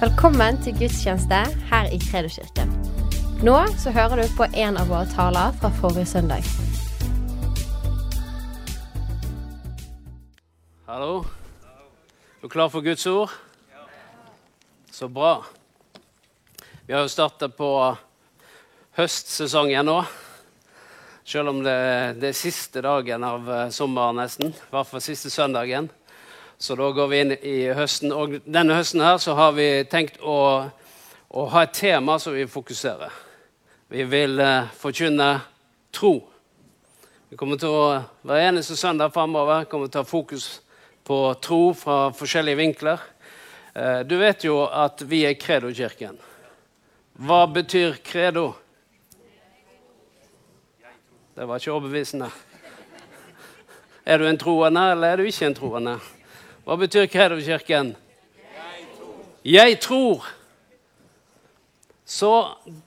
Velkommen til gudstjeneste her i Kredoskirken. Nå så hører du på en av våre taler fra forrige søndag. Hallo? Er du klar for Guds ord? Så bra. Vi har jo startet på høstsesongen nå. Selv om det, det er siste dagen av eh, sommeren nesten. I hvert fall siste søndagen. Så da går vi inn i høsten. Og denne høsten her så har vi tenkt å, å ha et tema som vi fokuserer. Vi vil uh, forkynne tro. Vi kommer til å hver eneste søndag framover kommer til å ha fokus på tro fra forskjellige vinkler. Uh, du vet jo at vi er Kredo-kirken. Hva betyr credo? Det var ikke overbevisende. Er du en troende, eller er du ikke en troende? Hva betyr Kredo-kirken? Jeg tror. Så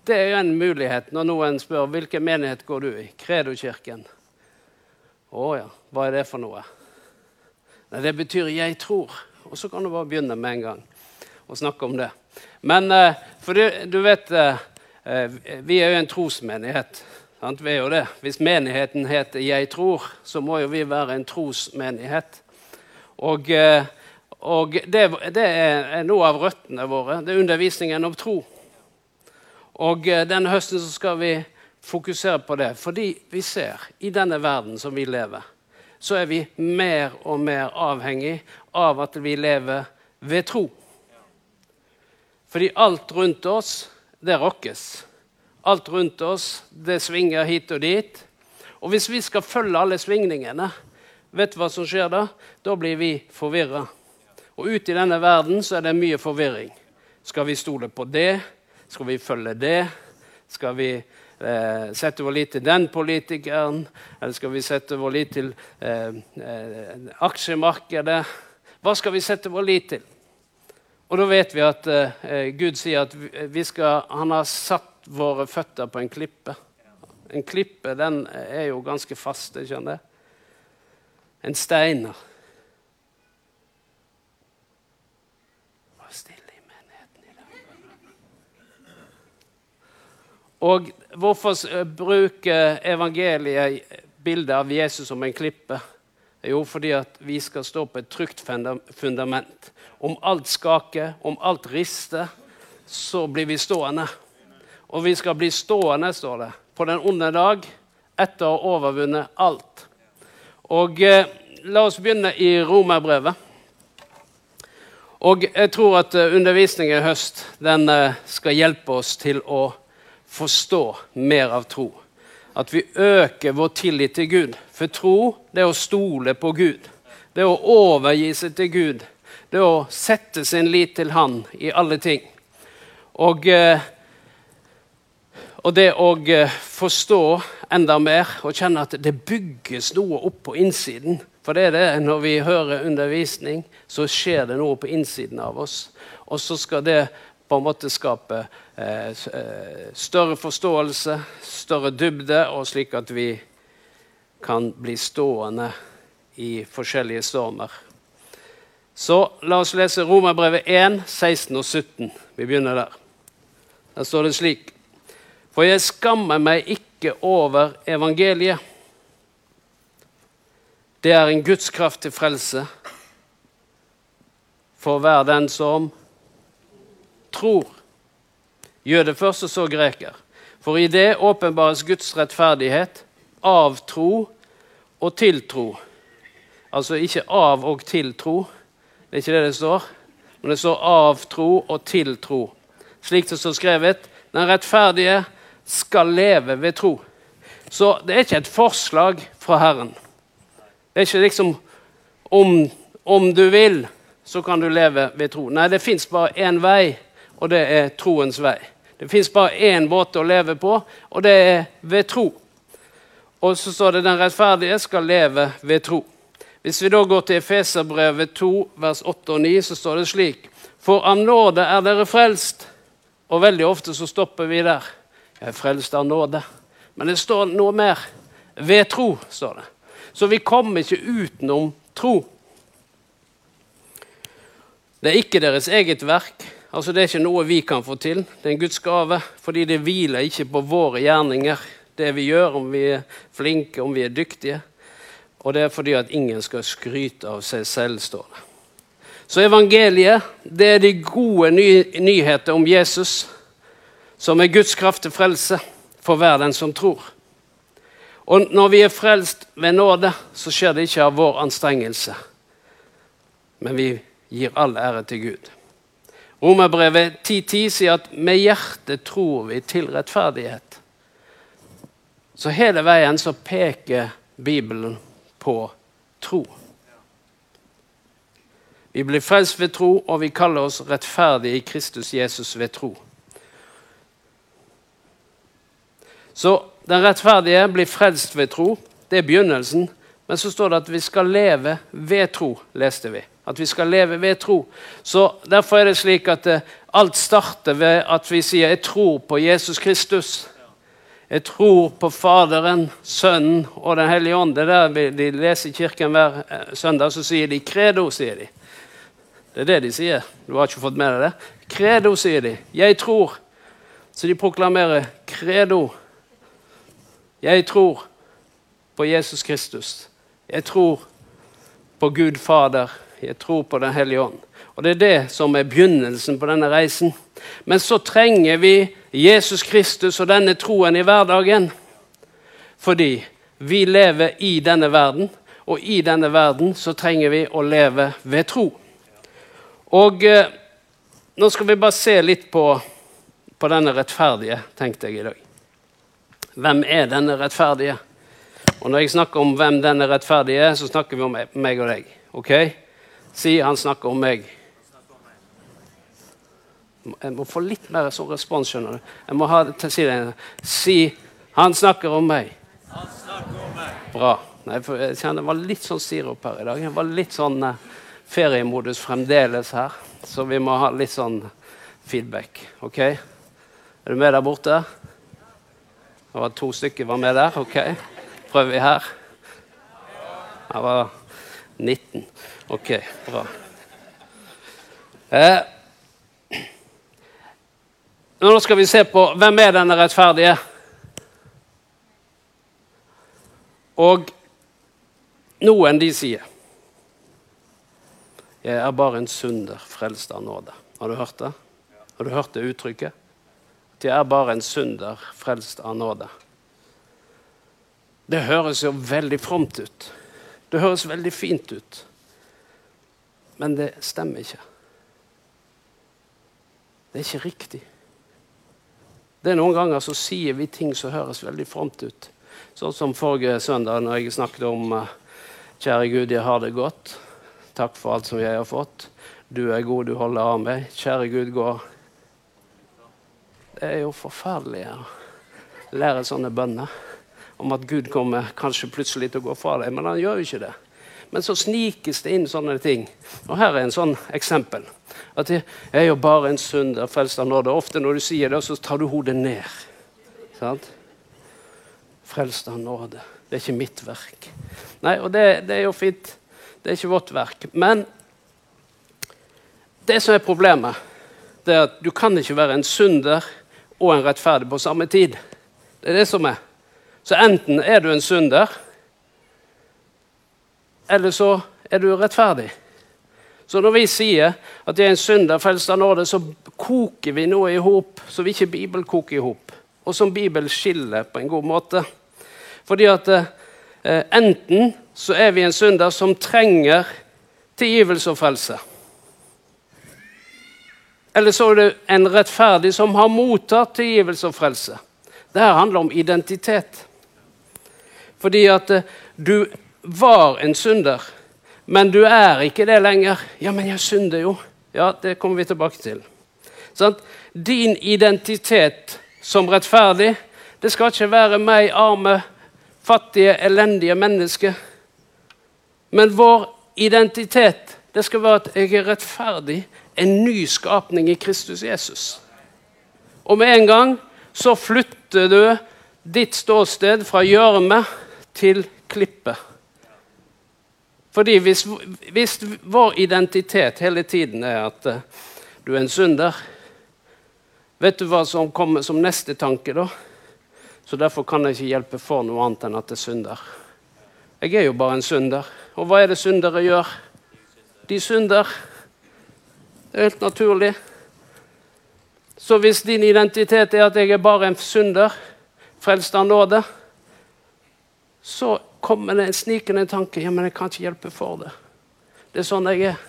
det er jo en mulighet når noen spør hvilken menighet går du i. Kredo-kirken. Å ja, hva er det for noe? Nei, Det betyr 'jeg tror'. Og så kan du bare begynne med en gang å snakke om det. Men eh, for du, du vet eh, eh, Vi er jo en trosmenighet. Sant? Vi er jo det. Hvis menigheten heter 'Jeg tror', så må jo vi være en trosmenighet. Og, eh, og det, det, er noe av røttene våre. Det er undervisningen om tro. Og eh, denne høsten så skal vi fokusere på det, fordi vi ser i denne verden som vi lever, så er vi mer og mer avhengig av at vi lever ved tro. Fordi alt rundt oss, det rokkes. Alt rundt oss, det svinger hit og dit. Og hvis vi skal følge alle svingningene, vet du hva som skjer da? Da blir vi forvirra. Og ute i denne verden så er det mye forvirring. Skal vi stole på det? Skal vi følge det? Skal vi eh, sette vår lit til den politikeren? Eller skal vi sette vår lit til eh, eh, aksjemarkedet? Hva skal vi sette vår lit til? Og da vet vi at eh, Gud sier at skal, han har satt våre føtter på en klippe. En klippe den er jo ganske fast. skjønner jeg. En steiner. Og hvorfor bruker evangeliet bildet av Jesus som en klippe? Jo, fordi at vi skal stå på et trygt fundament. Om alt skaker, om alt rister, så blir vi stående. Og vi skal bli stående, står det, på den onde dag, etter å ha overvunnet alt. Og eh, La oss begynne i Romerbrevet. Og jeg tror at eh, undervisningen i høst den eh, skal hjelpe oss til å forstå mer av tro. At vi øker vår tillit til Gud. For tro det er å stole på Gud. Det er å overgi seg til Gud. Det er å sette sin lit til Han i alle ting. Og, eh, og det å eh, forstå enda mer og kjenne at det bygges noe opp på innsiden. For det er det, når vi hører undervisning, så skjer det noe på innsiden av oss. Og så skal det på en måte skape eh, eh, større forståelse, større dybde, og slik at vi kan bli stående i forskjellige stormer. Så la oss lese Romerbrevet 1, 16 og 17. Vi begynner der. Der står det slik. For jeg skammer meg ikke over evangeliet. Det er en Guds kraft til frelse for hver den som tror. Jøde først, og så greker. For i det åpenbares Guds rettferdighet av tro og til tro. Altså ikke av og til tro. Det er ikke det det står. Men det står av tro og til tro. Slik det står skrevet den rettferdige skal leve ved tro. Så det er ikke et forslag fra Herren. Det er ikke liksom om, om du vil, så kan du leve ved tro. Nei, det fins bare én vei, og det er troens vei. Det fins bare én måte å leve på, og det er ved tro. Og så står det den rettferdige skal leve ved tro. Hvis vi da går til Efeserbrevet 2, vers 8 og 9, så står det slik For av nåde er dere frelst. Og veldig ofte så stopper vi der. Jeg er frelst av nåde. Men det står noe mer. Ved tro, står det. Så vi kommer ikke utenom tro. Det er ikke deres eget verk Altså Det er ikke noe vi kan få til. Det er en Guds gave. Fordi det hviler ikke på våre gjerninger, det vi gjør, om vi er flinke, om vi er dyktige. Og det er fordi at ingen skal skryte av seg selv, står det. Så evangeliet det er de gode ny nyheter om Jesus, som er Guds kraft til frelse for hver den som tror. Og når vi er frelst ved nåde, så skjer det ikke av vår anstrengelse, men vi gir all ære til Gud. Romerbrevet 10.10 sier at med hjertet tror vi til rettferdighet. Så hele veien så peker Bibelen på tro. Vi blir frelst ved tro, og vi kaller oss rettferdige i Kristus Jesus ved tro. Så den rettferdige blir frelst ved tro. Det er begynnelsen. Men så står det at vi skal leve ved tro, leste vi. At vi skal leve ved tro. Så Derfor er det slik at eh, alt starter ved at vi sier 'jeg tror på Jesus Kristus'. Jeg tror på Faderen, Sønnen og Den hellige ånd. Det er der de leser i kirken hver eh, søndag, så sier de 'credo'. sier de. Det er det de sier. Du har ikke fått med deg det? Credo, sier de. Jeg tror. Så de proklamerer credo. Jeg tror på Jesus Kristus. Jeg tror på Gud Fader. Jeg tror på Den hellige ånd. Og Det er det som er begynnelsen på denne reisen. Men så trenger vi Jesus Kristus og denne troen i hverdagen. Fordi vi lever i denne verden, og i denne verden så trenger vi å leve ved tro. Og eh, nå skal vi bare se litt på, på denne rettferdige, tenkte jeg i dag. Hvem er denne rettferdige? Og når jeg snakker om hvem denne rettferdige er, så snakker vi om meg og deg. ok? Si han snakker om meg. Jeg må få litt mer sånn respons. skjønner du. Jeg må ha til si det. Si 'Han snakker om meg'. Han snakker om meg. Bra. Nei, jeg kjenner det var litt sånn sirup her i dag. Jeg var litt sånn uh, feriemodus fremdeles her, så vi må ha litt sånn feedback. ok? Er du med der borte? Det var to stykker var med der. Ok, prøver vi her. Det var 19. Ok, bra. Eh, nå skal vi se på hvem er denne rettferdige. Og noen de sier Jeg er bare en synder frelst av nåde. Har du hørt det? Har du hørt det uttrykket? Jeg er bare en synder frelst av nåde. Det høres jo veldig fromt ut. Det høres veldig fint ut. Men det stemmer ikke. Det er ikke riktig. Det er Noen ganger så sier vi ting som høres veldig fromt ut. Sånn som forrige søndag når jeg snakket om uh, Kjære Gud, jeg har det godt. Takk for alt som jeg har fått. Du er god, du holder av meg. Kjære Gud, gå. Er jo forferdelig å lære sånne bønner om at Gud kommer kanskje plutselig til å gå fra deg, men han gjør jo ikke det. Men så snikes det inn sånne ting. Og her er en sånn eksempel. At jeg er jo bare en synder frelst av nåde. Ofte når du sier det, så tar du hodet ned. Sant? Frelst av nåde. Det er ikke mitt verk. Nei, og det, det er jo fint. Det er ikke vårt verk. Men det som er problemet, det er at du kan ikke være en synder og en rettferdig på samme tid. Det er det som er. Så enten er du en synder, eller så er du rettferdig. Så når vi sier at jeg er en synder frelst av nåde, så koker vi noe i hop som ikke Bibelen koker i hop, og som Bibelen skiller på en god måte. Fordi at eh, enten så er vi en synder som trenger tilgivelse og frelse. Eller så er det en rettferdig som har mottatt tilgivelse og frelse. Dette handler om identitet. Fordi at eh, du var en synder, men du er ikke det lenger. Ja, men jeg synder jo. Ja, det kommer vi tilbake til. Sånn? Din identitet som rettferdig, det skal ikke være meg, arme, fattige, elendige menneske. Men vår identitet, det skal være at jeg er rettferdig, en ny skapning i Kristus Jesus. Og med en gang så flytter du ditt ståsted fra gjørme til klippet. Fordi hvis, hvis, vår identitet hele tiden er at uh, du er en synder, Vet du hva som kommer som neste tanke, da? Så derfor kan jeg ikke hjelpe for noe annet enn at det er synder. Jeg er jo bare en synder. Og hva er det syndere gjør? De synder. Helt naturlig. Så hvis din identitet er at jeg er bare en synder, frelst av nåde, så kommer det en snikende tanke ja, men jeg kan ikke hjelpe for det. Det er sånn jeg er.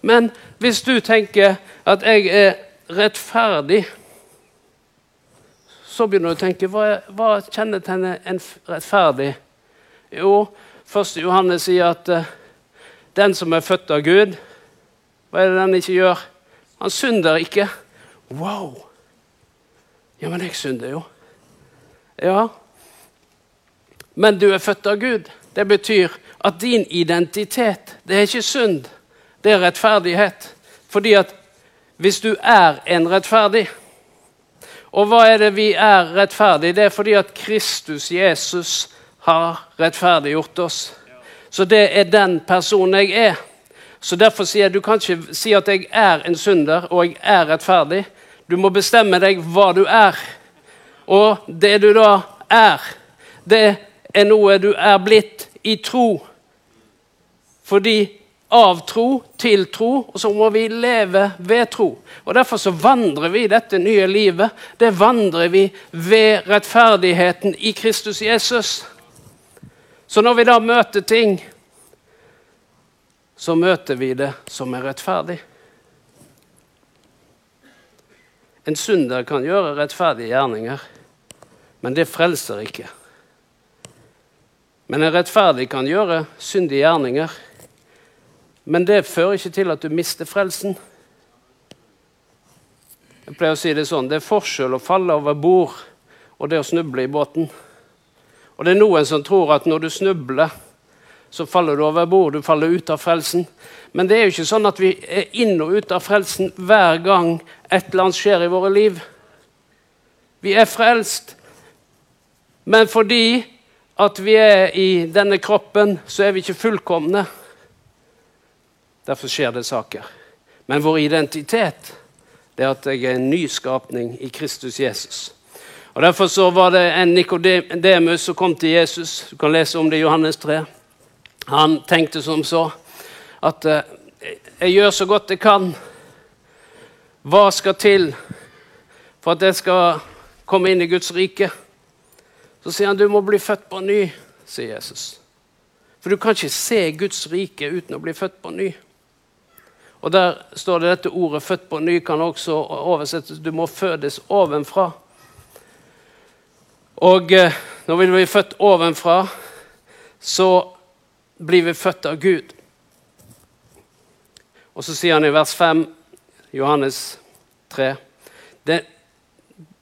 Men hvis du tenker at jeg er rettferdig, så begynner du å tenke hva, hva kjennetegner en rettferdig? Jo, 1. Johannes sier at uh, den som er født av Gud, hva er det den ikke gjør? Han synder ikke. Wow! Ja, men jeg synder jo. Ja, men du er født av Gud. Det betyr at din identitet det er ikke synd, det er rettferdighet. Fordi at hvis du er en rettferdig Og hva er det vi er rettferdig? Det er fordi at Kristus, Jesus, har rettferdiggjort oss. Så det er den personen jeg er. Så Derfor sier jeg du kan ikke si at jeg er en synder og jeg er rettferdig. Du må bestemme deg hva du er. Og det du da er, det er noe du er blitt i tro. Fordi av tro til tro, og så må vi leve ved tro. Og Derfor så vandrer vi dette nye livet. Det vandrer vi ved rettferdigheten i Kristus Jesus. Så når vi da møter ting, så møter vi det som er rettferdig. En synder kan gjøre rettferdige gjerninger, men det frelser ikke. Men en rettferdig kan gjøre syndige gjerninger. Men det fører ikke til at du mister frelsen. Jeg pleier å si Det sånn, det er forskjell å falle over bord og det å snuble i båten. Og Det er noen som tror at når du snubler, så faller du over bord, du faller ut av frelsen. Men det er jo ikke sånn at vi er inn og ut av frelsen hver gang et eller annet skjer i våre liv. Vi er frelst, men fordi at vi er i denne kroppen, så er vi ikke fullkomne. Derfor skjer det saker. Men vår identitet det er at jeg er en nyskapning i Kristus Jesus. Og Derfor så var det en Nikodemus som kom til Jesus. Du kan lese om det i Johannes 3. Han tenkte som så at eh, jeg gjør så godt jeg kan. Hva skal til for at jeg skal komme inn i Guds rike? Så sier han du må bli født på ny, sier Jesus. For du kan ikke se Guds rike uten å bli født på ny. Og Der står det dette ordet 'født på ny' kan også oversettes 'du må fødes ovenfra'. Og eh, når vi blir født ovenfra, så blir vi født av Gud. Og så sier han i vers 5, Johannes 3 det,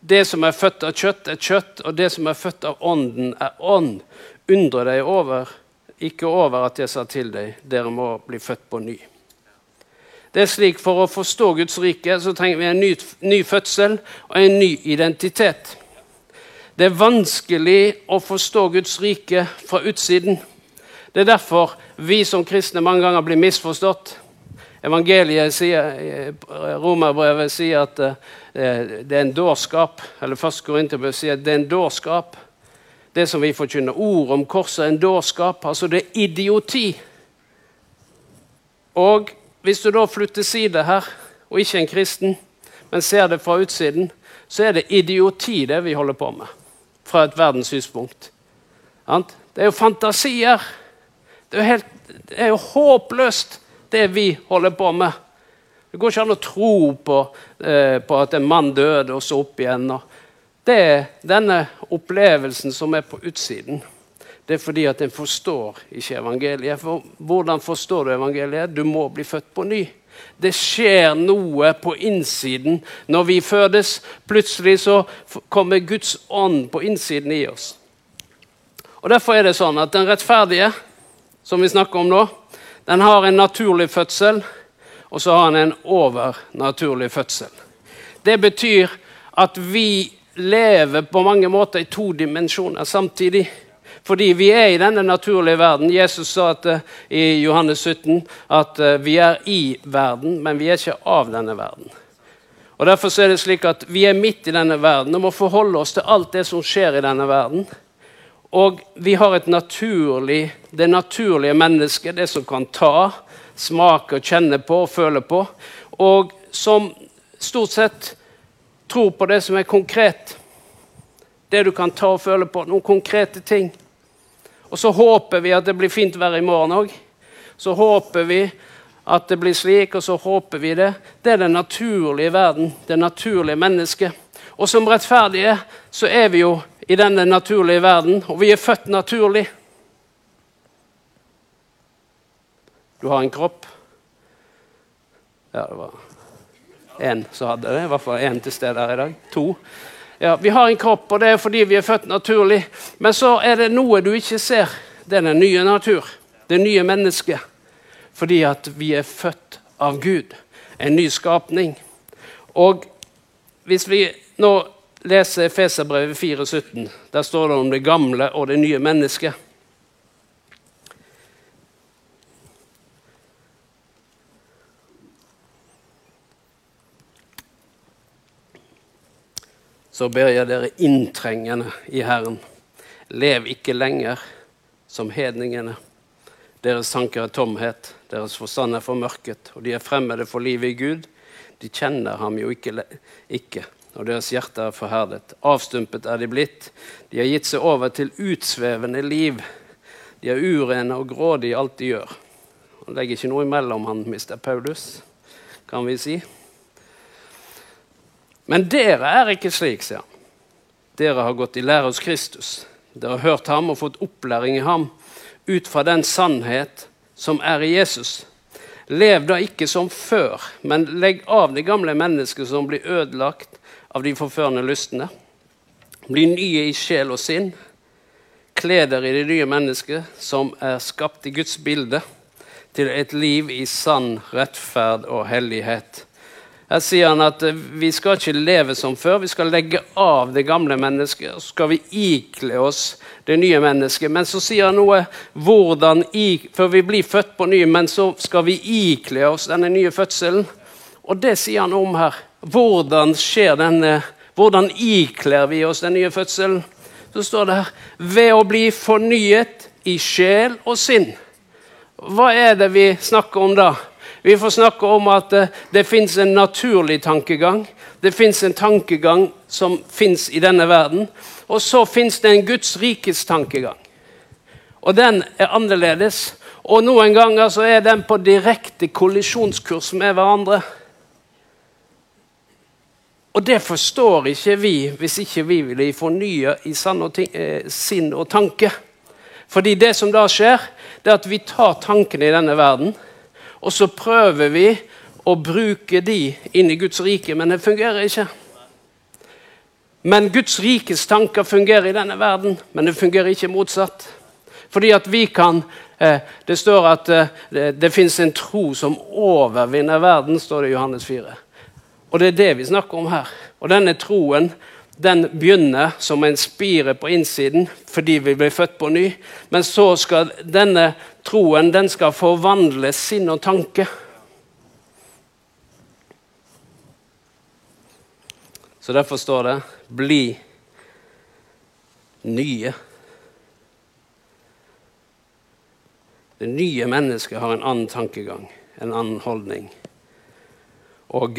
det som er født av kjøtt, er kjøtt, og det som er født av ånden, er ånd. Undre deg over, ikke over at jeg sa til deg, dere må bli født på ny. Det er slik For å forstå Guds rike så trenger vi en ny, ny fødsel og en ny identitet. Det er vanskelig å forstå Guds rike fra utsiden. Det er derfor vi som kristne mange ganger blir misforstått. Evangeliet sier, Romerbrevet sier at eh, det er en dårskap. Eller først Korinterbrevet sier at det er en dårskap. Det som vi forkynner ord om korset, er en dårskap. Altså det er idioti. Og hvis du da flytter side her, og ikke en kristen, men ser det fra utsiden, så er det idioti, det vi holder på med, fra et verdenssynspunkt. Det er jo fantasier. Det er, helt, det er jo håpløst, det vi holder på med. Det går ikke an å tro på, eh, på at en mann døde og så opp igjen. det er denne opplevelsen som er på utsiden. Det er fordi at en forstår ikke evangeliet. For hvordan forstår du evangeliet? Du må bli født på ny. Det skjer noe på innsiden når vi fødes. Plutselig så kommer Guds ånd på innsiden i oss. Og Derfor er det sånn at den rettferdige som vi snakker om nå, den har en naturlig fødsel, og så har den en overnaturlig fødsel. Det betyr at vi lever på mange måter i to dimensjoner samtidig. Fordi vi er i denne naturlige verden. Jesus sa at, uh, i Johannes 17 at uh, vi er i verden, men vi er ikke av denne verden. Og Derfor er det slik at vi er midt i denne verden og må forholde oss til alt det som skjer i denne verden. Og vi har et naturlig, det naturlige mennesket, det som kan ta, smake, og kjenne på og føle på. Og som stort sett tror på det som er konkret. Det du kan ta og føle på. Noen konkrete ting. Og så håper vi at det blir fint vær i morgen òg. Så håper vi at det blir slik, og så håper vi det. Det er den naturlige verden, det naturlige mennesket. Og som rettferdige så er vi jo i denne naturlige verden, og vi er født naturlig. Du har en kropp. Ja, det var én som hadde det. I hvert fall én til stede her i dag. To. Ja, Vi har en kropp, og det er fordi vi er født naturlig. Men så er det noe du ikke ser. Det er den nye natur. Det nye mennesket. Fordi at vi er født av Gud. En ny skapning. Og hvis vi nå leser Feserbrevet 4,17, der står det om det gamle og det nye mennesket. Så ber jeg dere inntrengende i Herren. Lev ikke lenger som hedningene. Deres tanker er tomhet, deres forstand er formørket, og de er fremmede for livet i Gud. De kjenner ham jo ikke, ikke, og deres hjerte er forherdet. Avstumpet er de blitt. De har gitt seg over til utsvevende liv. De er urene og grådige i alt de gjør. Han legger ikke noe imellom han, Mr. Paulus, kan vi si. Men dere er ikke slik, sier han. Dere har gått i lære hos Kristus. Dere har hørt ham og fått opplæring i ham ut fra den sannhet som er i Jesus. Lev da ikke som før, men legg av det gamle mennesket som blir ødelagt av de forførende lystne. Bli nye i sjel og sinn. Kle dere i det nye mennesket som er skapt i Guds bilde, til et liv i sann rettferd og hellighet. Her sier han at eh, vi skal ikke leve som før. Vi skal legge av det gamle mennesket. Så skal vi ikle oss det nye mennesket. Men så sier han noe hvordan Før vi blir født på ny, men så skal vi ikle oss denne nye fødselen. Og det sier han om her. Hvordan skjer denne Hvordan ikler vi oss den nye fødselen? Så står det her ved å bli fornyet i sjel og sinn. Hva er det vi snakker om da? Vi får snakke om at det, det fins en naturlig tankegang. Det fins en tankegang som fins i denne verden. Og så fins det en Guds rikes tankegang. Og den er annerledes. Og noen ganger så er den på direkte kollisjonskurs med hverandre. Og det forstår ikke vi hvis ikke vi vil fornye i og eh, sinn og tanke. Fordi det som da skjer, det er at vi tar tankene i denne verden og så prøver vi å bruke de inn i Guds rike, men det fungerer ikke. Men Guds rikes tanker fungerer i denne verden, men det fungerer ikke motsatt. Fordi at vi kan eh, Det står at eh, det, det fins en tro som overvinner verden, står det i Johannes 4. Og det er det vi snakker om her. Og denne troen den begynner som en spire på innsiden fordi vi blir født på ny. Men så skal denne troen den skal forvandle sinn og tanke. Så derfor står det 'bli nye'. Det nye mennesket har en annen tankegang, en annen holdning. Og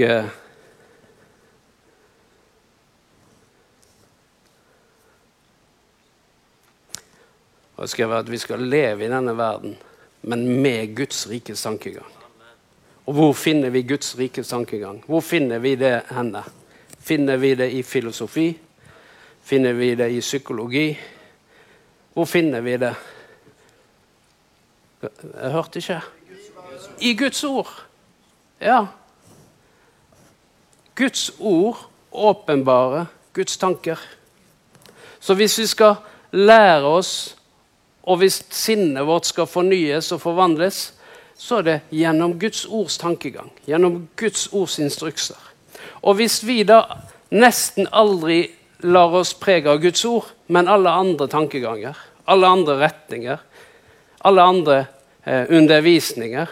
og skrevet at vi skal leve i denne verden, men med Guds rikes tankegang. Og hvor finner vi Guds rikes tankegang? Hvor finner vi det henne? Finner vi det i filosofi? Finner vi det i psykologi? Hvor finner vi det? Jeg hørte ikke. I Guds ord. Ja. Guds ord åpenbare Guds tanker. Så hvis vi skal lære oss og hvis sinnet vårt skal fornyes og forvandles, så er det gjennom Guds ords tankegang, gjennom Guds ords instrukser. Og hvis vi da nesten aldri lar oss prege av Guds ord, men alle andre tankeganger, alle andre retninger, alle andre eh, undervisninger,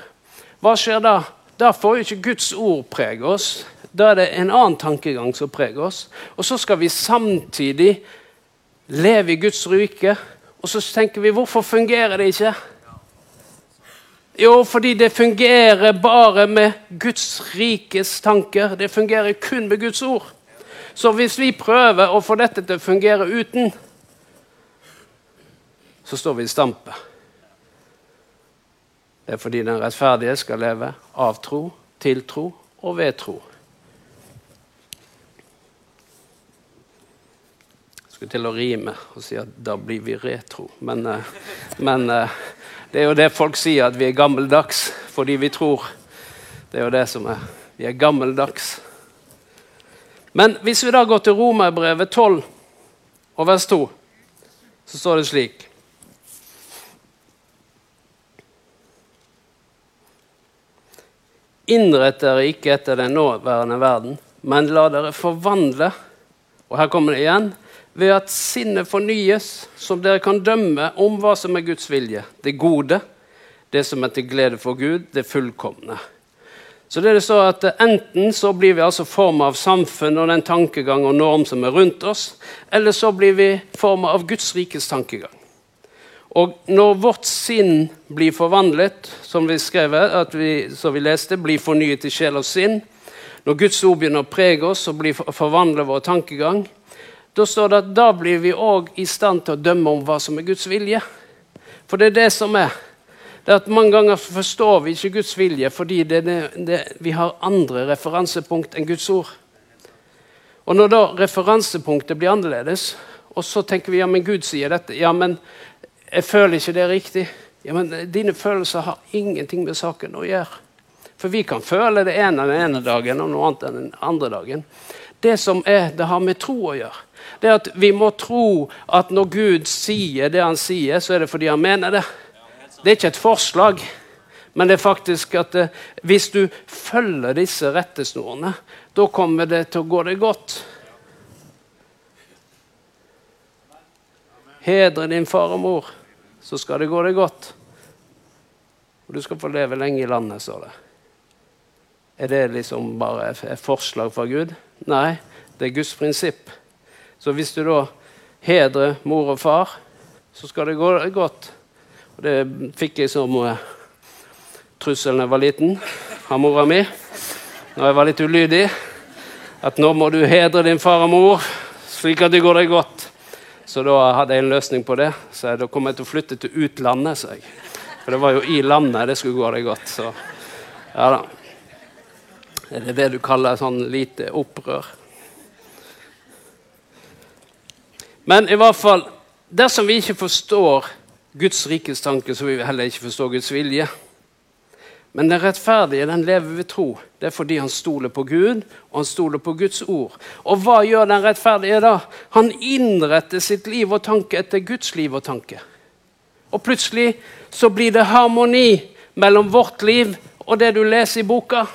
hva skjer da? Da får jo ikke Guds ord prege oss. Da er det en annen tankegang som preger oss. Og så skal vi samtidig leve i Guds rike. Og så tenker vi hvorfor fungerer det ikke? Jo, fordi det fungerer bare med Guds rikes tanker. Det fungerer kun med Guds ord. Så hvis vi prøver å få dette til å fungere uten, så står vi i stampe. Det er fordi den rettferdige skal leve av tro, til tro og ved tro. Skulle til å rime og si at da blir vi retro, men, eh, men eh, det er jo det folk sier, at vi er gammeldags fordi vi tror. Det er jo det som er. Vi er gammeldags. Men hvis vi da går til Romerbrevet 12 og vers 2, så står det slik Innrett dere ikke etter den nåværende verden, men la dere forvandle. Og her kommer det igjen ved at sinnet fornyes, som dere kan dømme om hva som er Guds vilje. Det gode, det som er til glede for Gud, det fullkomne. Så det er så at Enten så blir vi altså forma av samfunn og den tankegang og norm som er rundt oss, eller så blir vi forma av Guds rikes tankegang. Og når vårt sinn blir forvandlet, som vi skrev, at vi, som vi leste, blir fornyet i sjel og sinn, når Guds ord begynner å prege oss og forvandler forvandle vår tankegang, da står det at da blir vi òg i stand til å dømme om hva som er Guds vilje. For det er det som er. Det er at Mange ganger forstår vi ikke Guds vilje fordi det, det, vi har andre referansepunkt enn Guds ord. Og Når da referansepunktet blir annerledes, og så tenker vi ja, men Gud sier dette Ja, men jeg føler ikke det er riktig. Ja, men Dine følelser har ingenting med saken å gjøre. For vi kan føle det ene den ene dagen og noe annet den andre dagen. Det som er, det har med tro å gjøre det er at vi må tro at når Gud sier det han sier, så er det fordi han mener det. Det er ikke et forslag, men det er faktisk at eh, hvis du følger disse rettesnorene, da kommer det til å gå deg godt. Hedre din far og mor, så skal det gå deg godt. Og du skal få leve lenge i landet, står det. Er det liksom bare et forslag fra Gud? Nei, det er Guds prinsipp. Så hvis du da hedrer mor og far, så skal det gå godt. Og det fikk jeg som uh, trussel da jeg var liten av mora mi når jeg var litt ulydig. At nå må du hedre din far og mor slik at det går deg godt. Så da hadde jeg en løsning på det. Så da kom jeg til å flytte til utlandet. Så jeg. For det var jo i landet det skulle gå deg godt. Så ja da. Det Er det du kaller sånn lite opprør? Men i hvert fall, dersom vi ikke forstår Guds rikes tanke, så vil vi heller ikke forstå Guds vilje. Men den rettferdige den lever ved tro. Det er fordi han stoler på Gud og han stoler på Guds ord. Og hva gjør den rettferdige da? Han innretter sitt liv og tanke etter Guds liv og tanke. Og plutselig så blir det harmoni mellom vårt liv og det du leser i boka.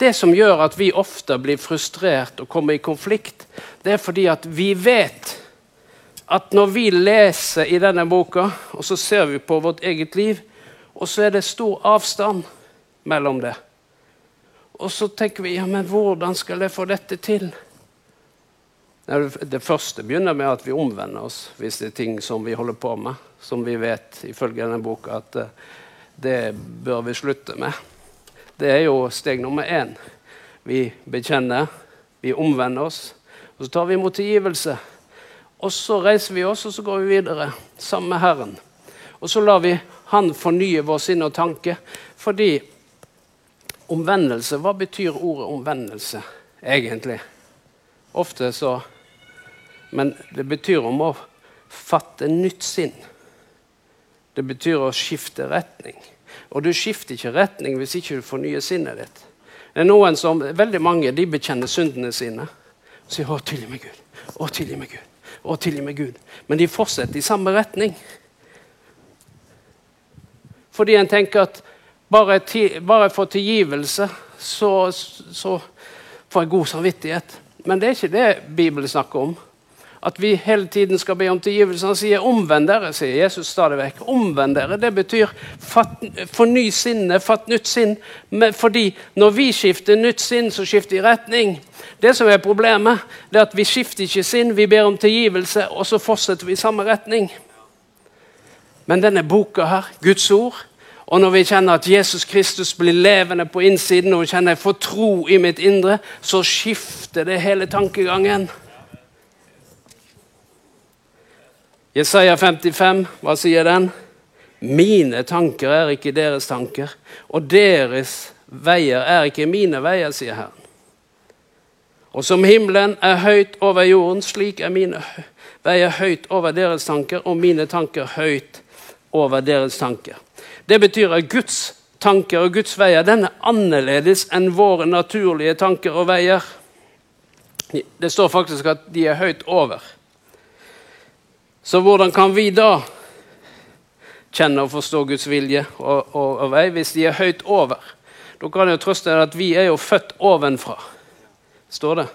Det som gjør at vi ofte blir frustrert og kommer i konflikt, det er fordi at vi vet at når vi leser i denne boka, og så ser vi på vårt eget liv, og så er det stor avstand mellom det. Og så tenker vi ja, men hvordan skal jeg få dette til? Det første begynner med at vi omvender oss hvis det er ting som vi holder på med, som vi vet ifølge denne boka at eh, det bør vi slutte med. Det er jo steg nummer én. Vi bekjenner, vi omvender oss, og så tar vi imot tilgivelse. Og så reiser vi oss, og så går vi videre sammen med Herren. Og så lar vi Han fornye vår sinn og tanke. Fordi omvendelse Hva betyr ordet omvendelse egentlig? Ofte så Men det betyr om å fatte nytt sinn. Det betyr å skifte retning. Og du skifter ikke retning hvis ikke du fornyer sinnet ditt. Det er noen som, Veldig mange de bekjenner syndene sine og sier 'Å, tilgi meg, Gud'. Å, tilgi meg, Gud. Å, tilgi meg, Gud. Men de fortsetter i samme retning. Fordi en tenker at bare, bare for tilgivelse, så, så får jeg god samvittighet. Men det er ikke det Bibelen snakker om. At vi hele tiden skal be om tilgivelse. Han sier 'omvend dere', sier Jesus stadig vekk. Omvend dere, det betyr forny sinnet, fatt nytt sinn. Men fordi når vi skifter nytt sinn, så skifter vi retning. Det som er problemet, det er at vi skifter ikke sinn, vi ber om tilgivelse, og så fortsetter vi i samme retning. Men denne boka her, Guds ord, og når vi kjenner at Jesus Kristus blir levende på innsiden, og vi kjenner jeg får tro i mitt indre, så skifter det hele tankegangen. Jesaja 55, hva sier den? Mine tanker er ikke deres tanker, og deres veier er ikke mine veier, sier Herren. Og som himmelen er høyt over jorden, slik er mine veier høyt over deres tanker, og mine tanker høyt over deres tanker. Det betyr at Guds tanker og Guds veier den er annerledes enn våre naturlige tanker og veier. Det står faktisk at de er høyt over. Så hvordan kan vi da kjenne og forstå Guds vilje og, og, og vei hvis de er høyt over? Da kan jeg trøste deg at vi er jo født ovenfra. Står det?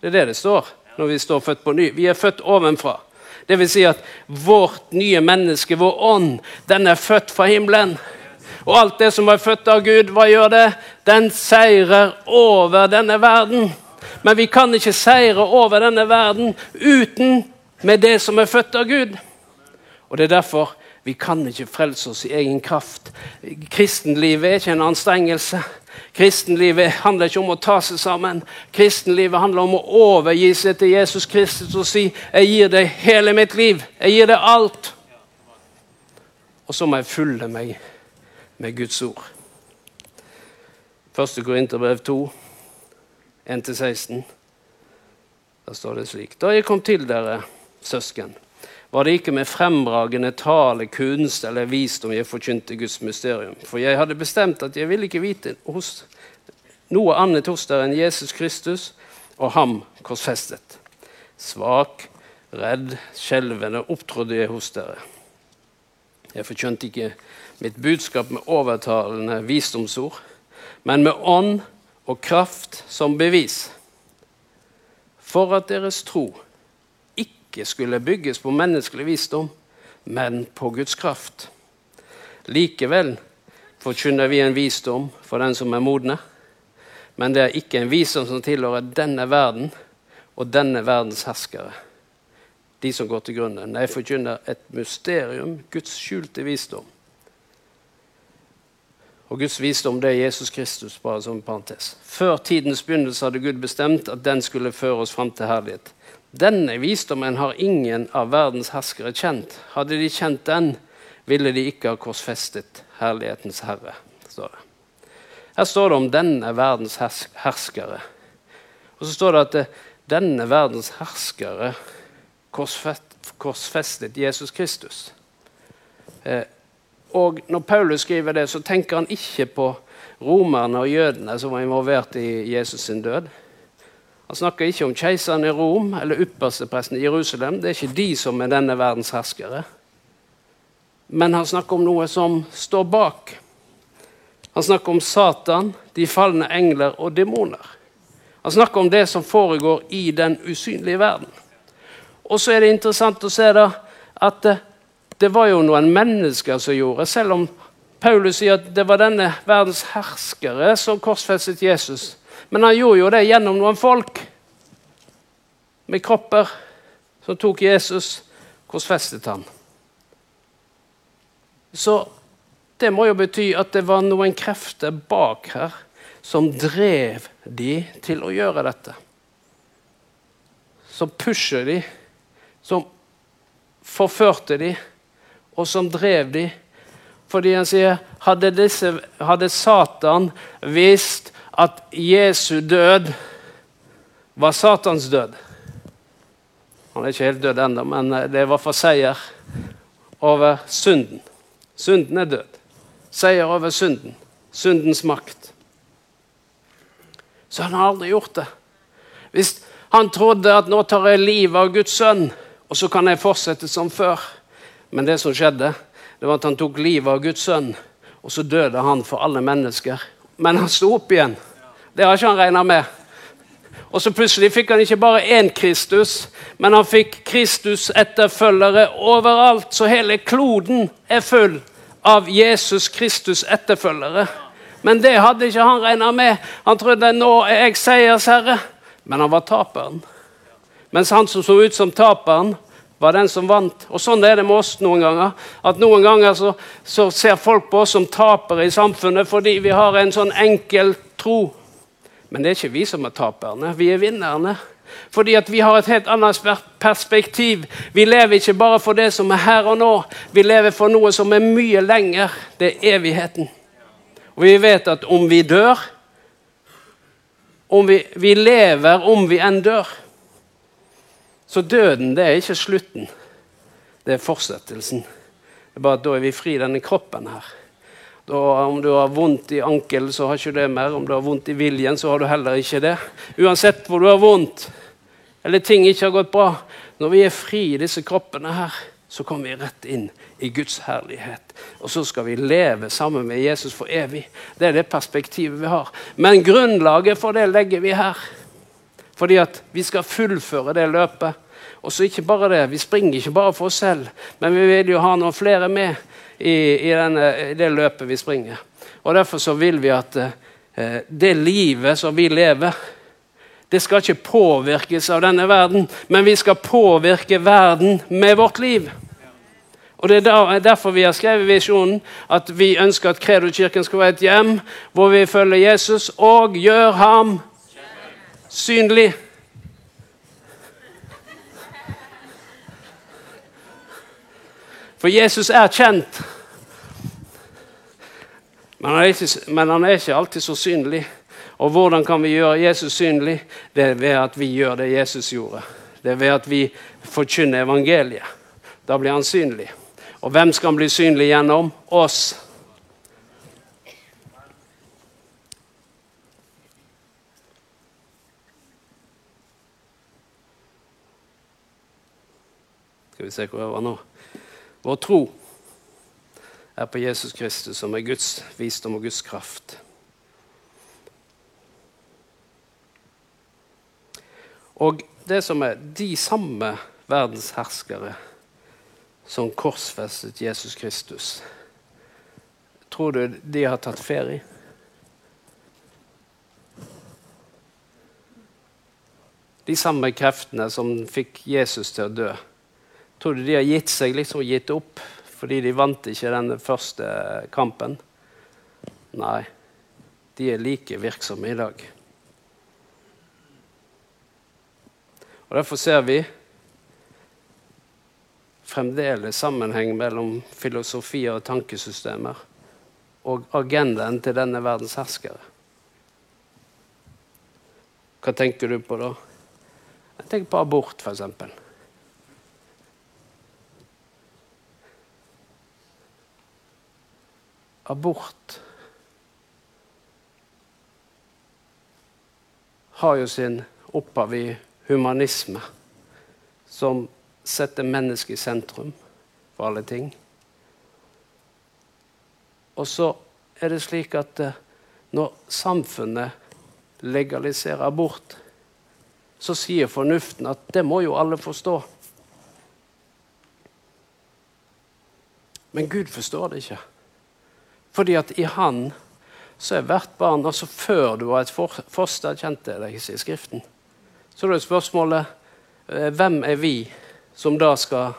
Det er det det står når vi står født på ny. Vi er født ovenfra. Det vil si at vårt nye menneske, vår ånd, den er født fra himmelen. Og alt det som er født av Gud, hva gjør det? Den seirer over denne verden. Men vi kan ikke seire over denne verden uten med det som er født av Gud. Og Det er derfor vi kan ikke frelse oss i egen kraft. Kristenlivet er ikke en anstrengelse. Kristenlivet handler ikke om å ta seg sammen. Kristenlivet handler om å overgi seg til Jesus Kristus og si 'Jeg gir deg hele mitt liv. Jeg gir deg alt.' Og så må jeg fylle meg med Guds ord. 1. Korinterbrev 2, 1-16. Der står det slik.: Da jeg kom til dere søsken, var det ikke med fremragende tale, kunst eller visdom jeg forkynte Guds mysterium. For jeg hadde bestemt at jeg ville ikke vite hos noe annet hos dere enn Jesus Kristus og ham korsfestet. Svak, redd, skjelvende opptrådte jeg hos dere. Jeg forkynte ikke mitt budskap med overtalende visdomsord, men med ånd og kraft som bevis, for at deres tro ikke skulle bygges på menneskelig visdom, men på Guds kraft. Likevel forkynner vi en visdom for den som er modne, men det er ikke en visdom som tilhører denne verden og denne verdens herskere. De som går til grunnen. Nei, forkynner et mysterium, Guds skjulte visdom. Og Guds visdom det er Jesus Kristus. bare som parentes. Før tidens begynnelse hadde Gud bestemt at den skulle føre oss fram til herlighet. Denne visdommen har ingen av verdens herskere kjent. Hadde de kjent den, ville de ikke ha korsfestet herlighetens herre. står det. Her står det om denne verdens herskere. Og så står det at eh, denne verdens herskere korsfestet Jesus Kristus. Eh, og når Paulus skriver det, så tenker han ikke på romerne og jødene som var involvert i Jesus sin død. Han snakker ikke om keiseren i Rom eller ypperstepresten i Jerusalem. Det er ikke de som er denne verdens herskere. Men han snakker om noe som står bak. Han snakker om Satan, de falne engler og demoner. Han snakker om det som foregår i den usynlige verden. Og så er det interessant å se da at det, var jo noen mennesker som gjorde Selv om Paulus sier at det var denne verdens herskere som korsfestet Jesus, men han gjorde jo det gjennom noen folk med kropper som tok Jesus, korsfestet han. Så det må jo bety at det var noen krefter bak her som drev de til å gjøre dette. Som pusher de, som forførte de, og som drev de. Fordi han sier hadde, disse, hadde Satan visst at Jesu død var Satans død. Han er ikke helt død ennå, men eh, det var for seier over synden. Synden er død. Seier over synden. Syndens makt. Så han har aldri gjort det. Hvis han trodde at nå tar jeg livet av Guds sønn, og så kan jeg fortsette som før. Men det som skjedde, det var at han tok livet av Guds sønn, og så døde han for alle mennesker men han sto opp igjen. Det har ikke han regna med. Og så plutselig fikk han ikke bare én Kristus, men han fikk Kristus-etterfølgere overalt. Så hele kloden er full av Jesus Kristus-etterfølgere. Men det hadde ikke han regna med. Han trodde nå er jeg seiersherre. Men han var taperen. Mens han som så ut som taperen, var den som vant. Og Sånn er det med oss noen ganger. At Noen ganger så, så ser folk på oss som tapere i samfunnet fordi vi har en sånn enkel tro. Men det er ikke vi som er taperne. Vi er vinnerne. Fordi at vi har et helt annet perspektiv. Vi lever ikke bare for det som er her og nå. Vi lever for noe som er mye lenger. Det er evigheten. Og vi vet at om vi dør om vi, vi lever om vi enn dør. Så døden det er ikke slutten. Det er fortsettelsen. Det er bare at Da er vi fri denne kroppen her. Da, om du har vondt i ankelen, så har ikke det mer. Om du har vondt i viljen, så har du heller ikke det. Uansett hvor du har vondt, eller ting ikke har gått bra. Når vi er fri i disse kroppene her, så kommer vi rett inn i Guds herlighet. Og så skal vi leve sammen med Jesus for evig. Det er det perspektivet vi har. Men grunnlaget for det legger vi her. Fordi at vi skal fullføre det løpet. Og så ikke bare det, Vi springer ikke bare for oss selv, men vi vil jo ha noen flere med i, i, denne, i det løpet vi springer. Og Derfor så vil vi at eh, det livet som vi lever, det skal ikke påvirkes av denne verden, men vi skal påvirke verden med vårt liv. Og Det er derfor vi har skrevet visjonen, at vi ønsker at Kredo-kirken skal være et hjem hvor vi følger Jesus og gjør ham synlig. For Jesus er kjent. Men han, ikke, men han, er ikke, alltid så synlig. Og hvordan kan vi gjøre Jesus synlig? Det er ved at vi gjør det Jesus gjorde. Det er ved at vi forkynner evangeliet. Da blir han synlig. Og hvem skal han bli synlig gjennom? Oss. Skal vi se hvor jeg var nå. Vår tro er på Jesus Kristus, som er Guds visdom og Guds kraft. Og det som er de samme verdensherskere som korsfestet Jesus Kristus, tror du de har tatt ferie? De samme kreftene som fikk Jesus til å dø Tror du de har gitt seg, liksom gitt opp, fordi de vant ikke den første kampen? Nei, de er like virksomme i dag. Og Derfor ser vi fremdeles sammenheng mellom filosofier og tankesystemer og agendaen til denne verdens herskere. Hva tenker du på da? Jeg tenker på abort, f.eks. abort har jo sin opphav i humanisme, som setter mennesket i sentrum for alle ting. Og så er det slik at eh, når samfunnet legaliserer abort, så sier fornuften at det må jo alle forstå. Men Gud forstår det ikke. Fordi at i Han så er hvert barn altså Før du var et foster, kjente det i Skriften. Så er spørsmålet eh, hvem er vi som da skal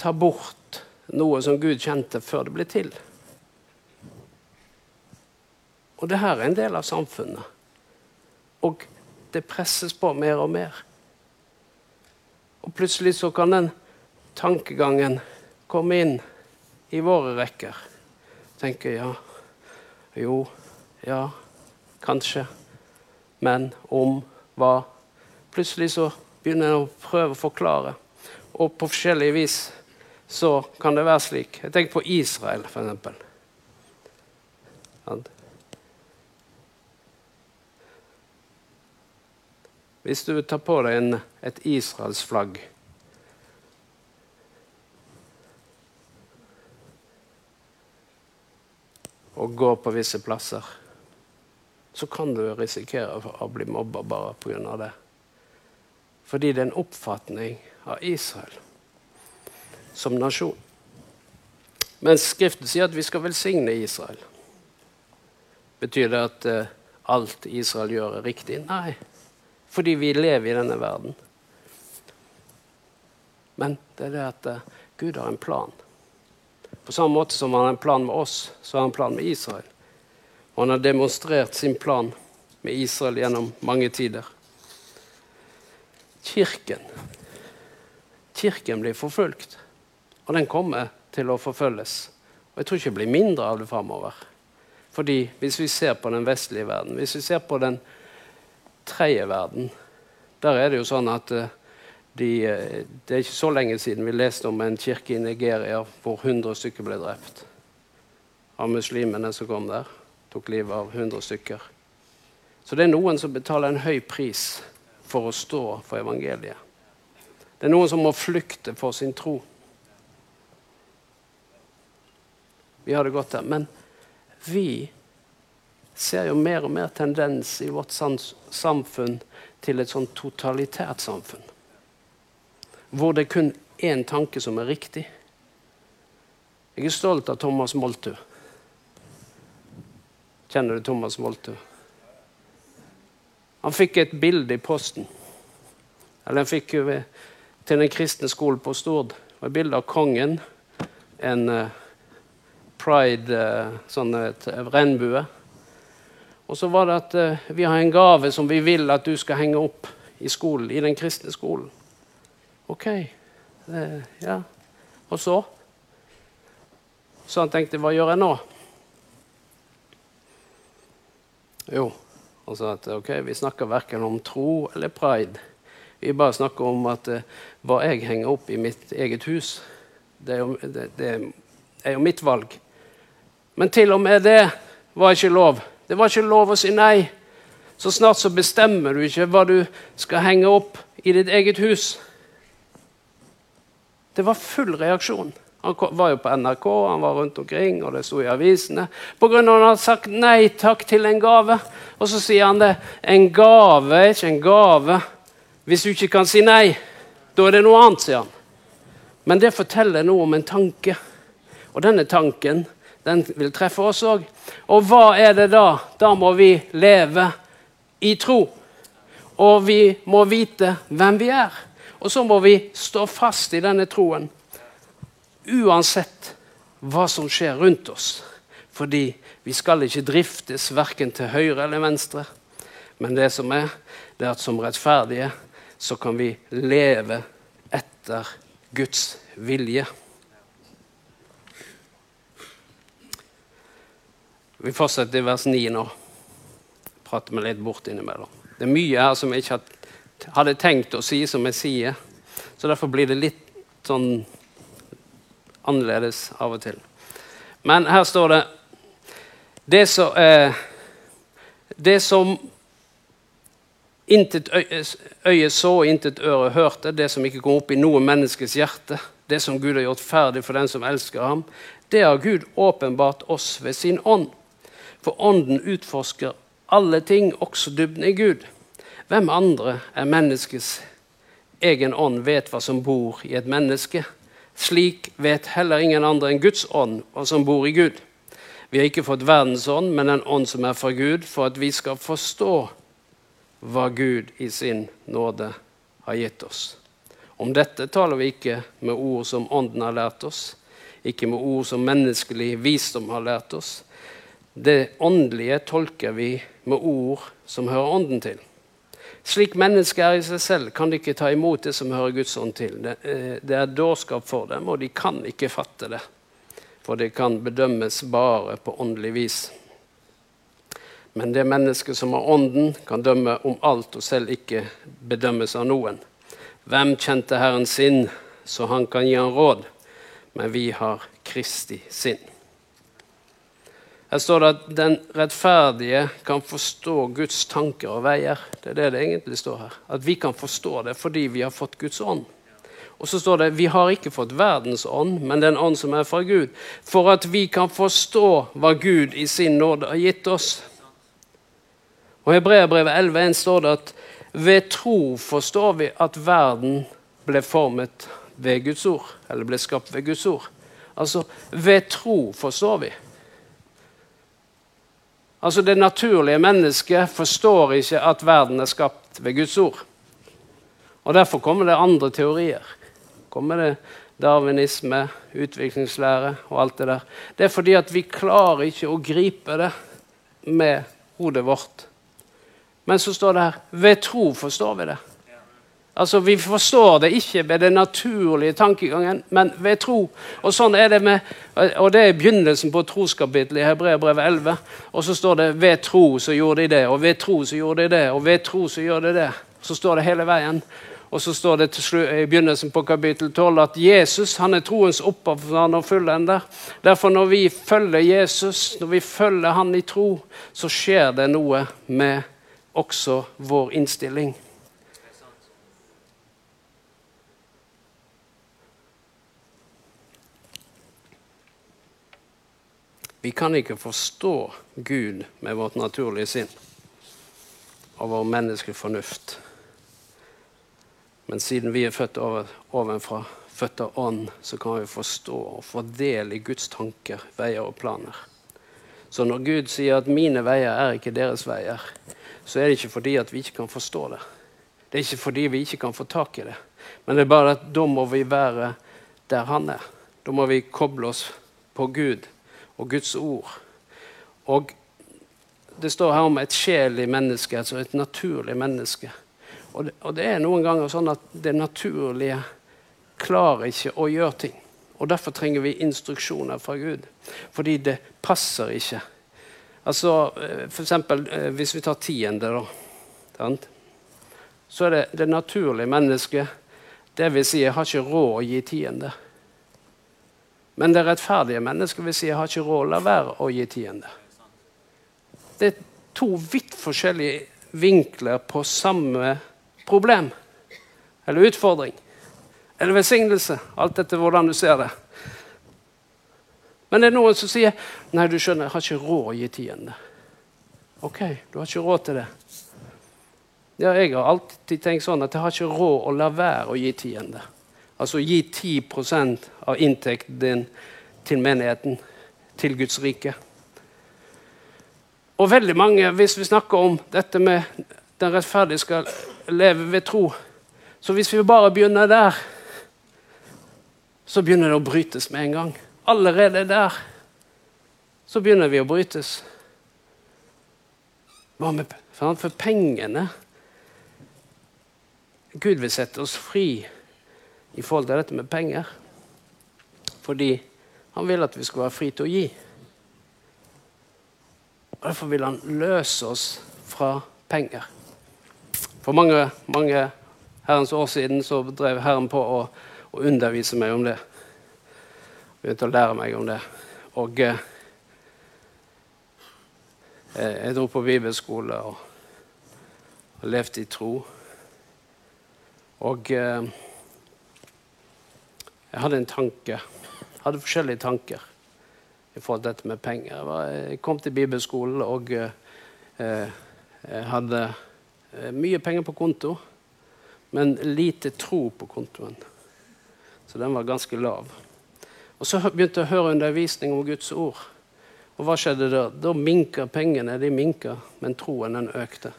ta bort noe som Gud kjente før det ble til? Og det her er en del av samfunnet. Og det presses på mer og mer. Og plutselig så kan den tankegangen komme inn i våre rekker tenker ja, jo, ja, kanskje. Men om hva? Plutselig så begynner jeg å prøve å forklare. Og på forskjellige vis så kan det være slik. Jeg tenker på Israel, f.eks. Hvis du tar på deg en, et Israelsflagg og gå på visse plasser. så kan du risikere å bli mobba bare pga. det. Fordi det er en oppfatning av Israel som nasjon. Mens Skriften sier at vi skal velsigne Israel. Betyr det at uh, alt Israel gjør, er riktig? Nei. Fordi vi lever i denne verden. Men det er det at uh, Gud har en plan. På samme måte som han har en plan med oss, så har han en plan med Israel. Og han har demonstrert sin plan med Israel gjennom mange tider. Kirken Kirken blir forfulgt, og den kommer til å forfølges. Og jeg tror ikke det blir mindre av det framover. Fordi hvis vi ser på den vestlige verden, hvis vi ser på den tredje verden, der er det jo sånn at uh, de, eh, det er ikke så lenge siden vi leste om en kirke i Nigeria hvor 100 stykker ble drept. Av muslimene som kom der. Tok livet av 100 stykker. Så det er noen som betaler en høy pris for å stå for evangeliet. Det er noen som må flykte for sin tro. Vi har det godt der. Men vi ser jo mer og mer tendens i vårt samfunn til et sånn totalitært samfunn hvor det er kun én tanke som er riktig. Jeg er stolt av Thomas Moltu. Kjenner du Thomas Moltu? Han fikk et bilde i posten. Eller han fikk jo til den kristne skolen på Stord. Det var Et bilde av kongen. En uh, pride, uh, sånn et regnbue. Og så var det at vi har en gave som vi vil at du skal henge opp i skolen, i den kristne skolen. OK. Eh, ja. Og så? Så han tenkte Hva gjør jeg nå? Jo, han sa at ok, vi snakker verken om tro eller pride. Vi bare snakker om at eh, hva jeg henger opp i mitt eget hus, det er, jo, det, det er jo mitt valg. Men til og med det var ikke lov. Det var ikke lov å si nei. Så snart så bestemmer du ikke hva du skal henge opp i ditt eget hus. Det var full reaksjon. Han var jo på NRK, han var rundt omkring, og det sto i avisene. Pga. at han hadde sagt nei takk til en gave. Og så sier han det. En gave er ikke en gave hvis du ikke kan si nei. Da er det noe annet, sier han. Men det forteller noe om en tanke. Og denne tanken den vil treffe oss òg. Og hva er det da? Da må vi leve i tro. Og vi må vite hvem vi er. Og så må vi stå fast i denne troen uansett hva som skjer rundt oss. Fordi vi skal ikke driftes verken til høyre eller venstre. Men det som er, det er at som rettferdige så kan vi leve etter Guds vilje. Vi fortsetter i vers 9 nå. Prater vi litt bort innimellom. Det er mye her som jeg ikke har hadde tenkt å si, som jeg sier. Så derfor blir det litt sånn annerledes av og til. Men her står det Det som, eh, det som intet øye så og intet øre hørte, det som ikke kom opp i noe menneskes hjerte, det som Gud har gjort ferdig for den som elsker ham, det har Gud åpenbart oss ved sin ånd. For ånden utforsker alle ting, også dybden i Gud. Hvem andre enn menneskets egen ånd vet hva som bor i et menneske? Slik vet heller ingen andre enn Guds ånd hva som bor i Gud. Vi har ikke fått verdens ånd, men en ånd som er fra Gud, for at vi skal forstå hva Gud i sin nåde har gitt oss. Om dette taler vi ikke med ord som Ånden har lært oss, ikke med ord som menneskelig visdom har lært oss. Det åndelige tolker vi med ord som hører Ånden til. Slik mennesket er i seg selv, kan de ikke ta imot det som hører Guds ånd til. Det, eh, det er dårskap for dem, og de kan ikke fatte det. For det kan bedømmes bare på åndelig vis. Men det mennesket som har ånden, kan dømme om alt og selv ikke bedømmes av noen. Hvem kjente Herren sin, så han kan gi han råd? Men vi har Kristi sinn. Her står det at den rettferdige kan forstå Guds tanker og veier. Det er det det egentlig står her. At vi kan forstå det fordi vi har fått Guds ånd. Og så står det vi har ikke fått verdens ånd, men den ånd som er fra Gud. For at vi kan forstå hva Gud i sin nåde har gitt oss. Og I Hebreabrevet 11,1 står det at ved tro forstår vi at verden ble formet ved Guds ord. Eller ble skapt ved Guds ord. Altså, ved tro forstår vi. Altså, Det naturlige mennesket forstår ikke at verden er skapt ved Guds ord. Og Derfor kommer det andre teorier. Kommer det darwinisme, utviklingslære og alt det der. Det er fordi at vi klarer ikke å gripe det med hodet vårt. Men så står det her ved tro forstår vi det. Altså, Vi forstår det ikke ved den naturlige tankegangen, men ved tro. Og sånn er det med, og det er begynnelsen på troskapittelet i Hebreabrevet 11. Og så står det 'ved tro så gjorde de det', og 'ved tro så gjorde de det', og 'ved tro så gjør de det'. Så står det hele veien. Og så står det i begynnelsen på kapittel 12 at Jesus han er troens opphavsmann og fullender. Derfor når vi følger Jesus, når vi følger han i tro, så skjer det noe med også vår innstilling. Vi kan ikke forstå Gud med vårt naturlige sinn og vår menneskelige fornuft. Men siden vi er født over, ovenfra, født av ånd, så kan vi forstå og fordele Guds tanker, veier og planer. Så når Gud sier at 'mine veier er ikke deres veier', så er det ikke fordi at vi ikke kan forstå det. Det er ikke fordi vi ikke kan få tak i det. Men det er bare at da må vi være der han er. Da må vi koble oss på Gud og Guds ord. Og det står her om et sjelig menneske, altså et naturlig menneske. Og det, og det, er noen ganger sånn at det naturlige klarer ikke å gjøre ting. Og Derfor trenger vi instruksjoner fra Gud. Fordi det passer ikke. Altså, eh, for eksempel, eh, Hvis vi tar tiende, da. Så er det det naturlige mennesket Det vil si, jeg har ikke råd å gi tiende. Men det rettferdige mennesket vil si jeg har ikke råd å la være å gi tiende. Det er to vidt forskjellige vinkler på samme problem eller utfordring eller velsignelse. Alt etter hvordan du ser det. Men det er noen som sier nei, du skjønner, jeg har ikke råd å gi tiende. Ok, du har ikke råd til det. Ja, jeg har alltid tenkt sånn at jeg har ikke råd å la være å gi tiende. Altså gi 10% av inntekten din til menigheten, til Guds rike. Og veldig mange, hvis vi snakker om dette med den rettferdige skal leve ved tro Så hvis vi bare begynner der, så begynner det å brytes med en gang. Allerede der så begynner vi å brytes. Hva med For pengene Gud vil sette oss fri i forhold til dette med penger. Fordi han vil at vi skal være fri til å gi. Og Derfor vil han løse oss fra penger. For mange, mange herrens år siden så drev Herren på å, å undervise meg om det. Begynte å lære meg om det. Og eh, jeg dro på bibelskole og, og levde i tro. Og eh, jeg hadde en tanke. Jeg hadde forskjellige tanker i forhold til dette med penger. Jeg, kom til bibelskolen og eh, hadde eh, mye penger på konto, men lite tro på kontoen. Så den var ganske lav. Og Så begynte jeg å høre undervisning om Guds ord. Og hva skjedde da? Da minka pengene de minka, men troen den økte.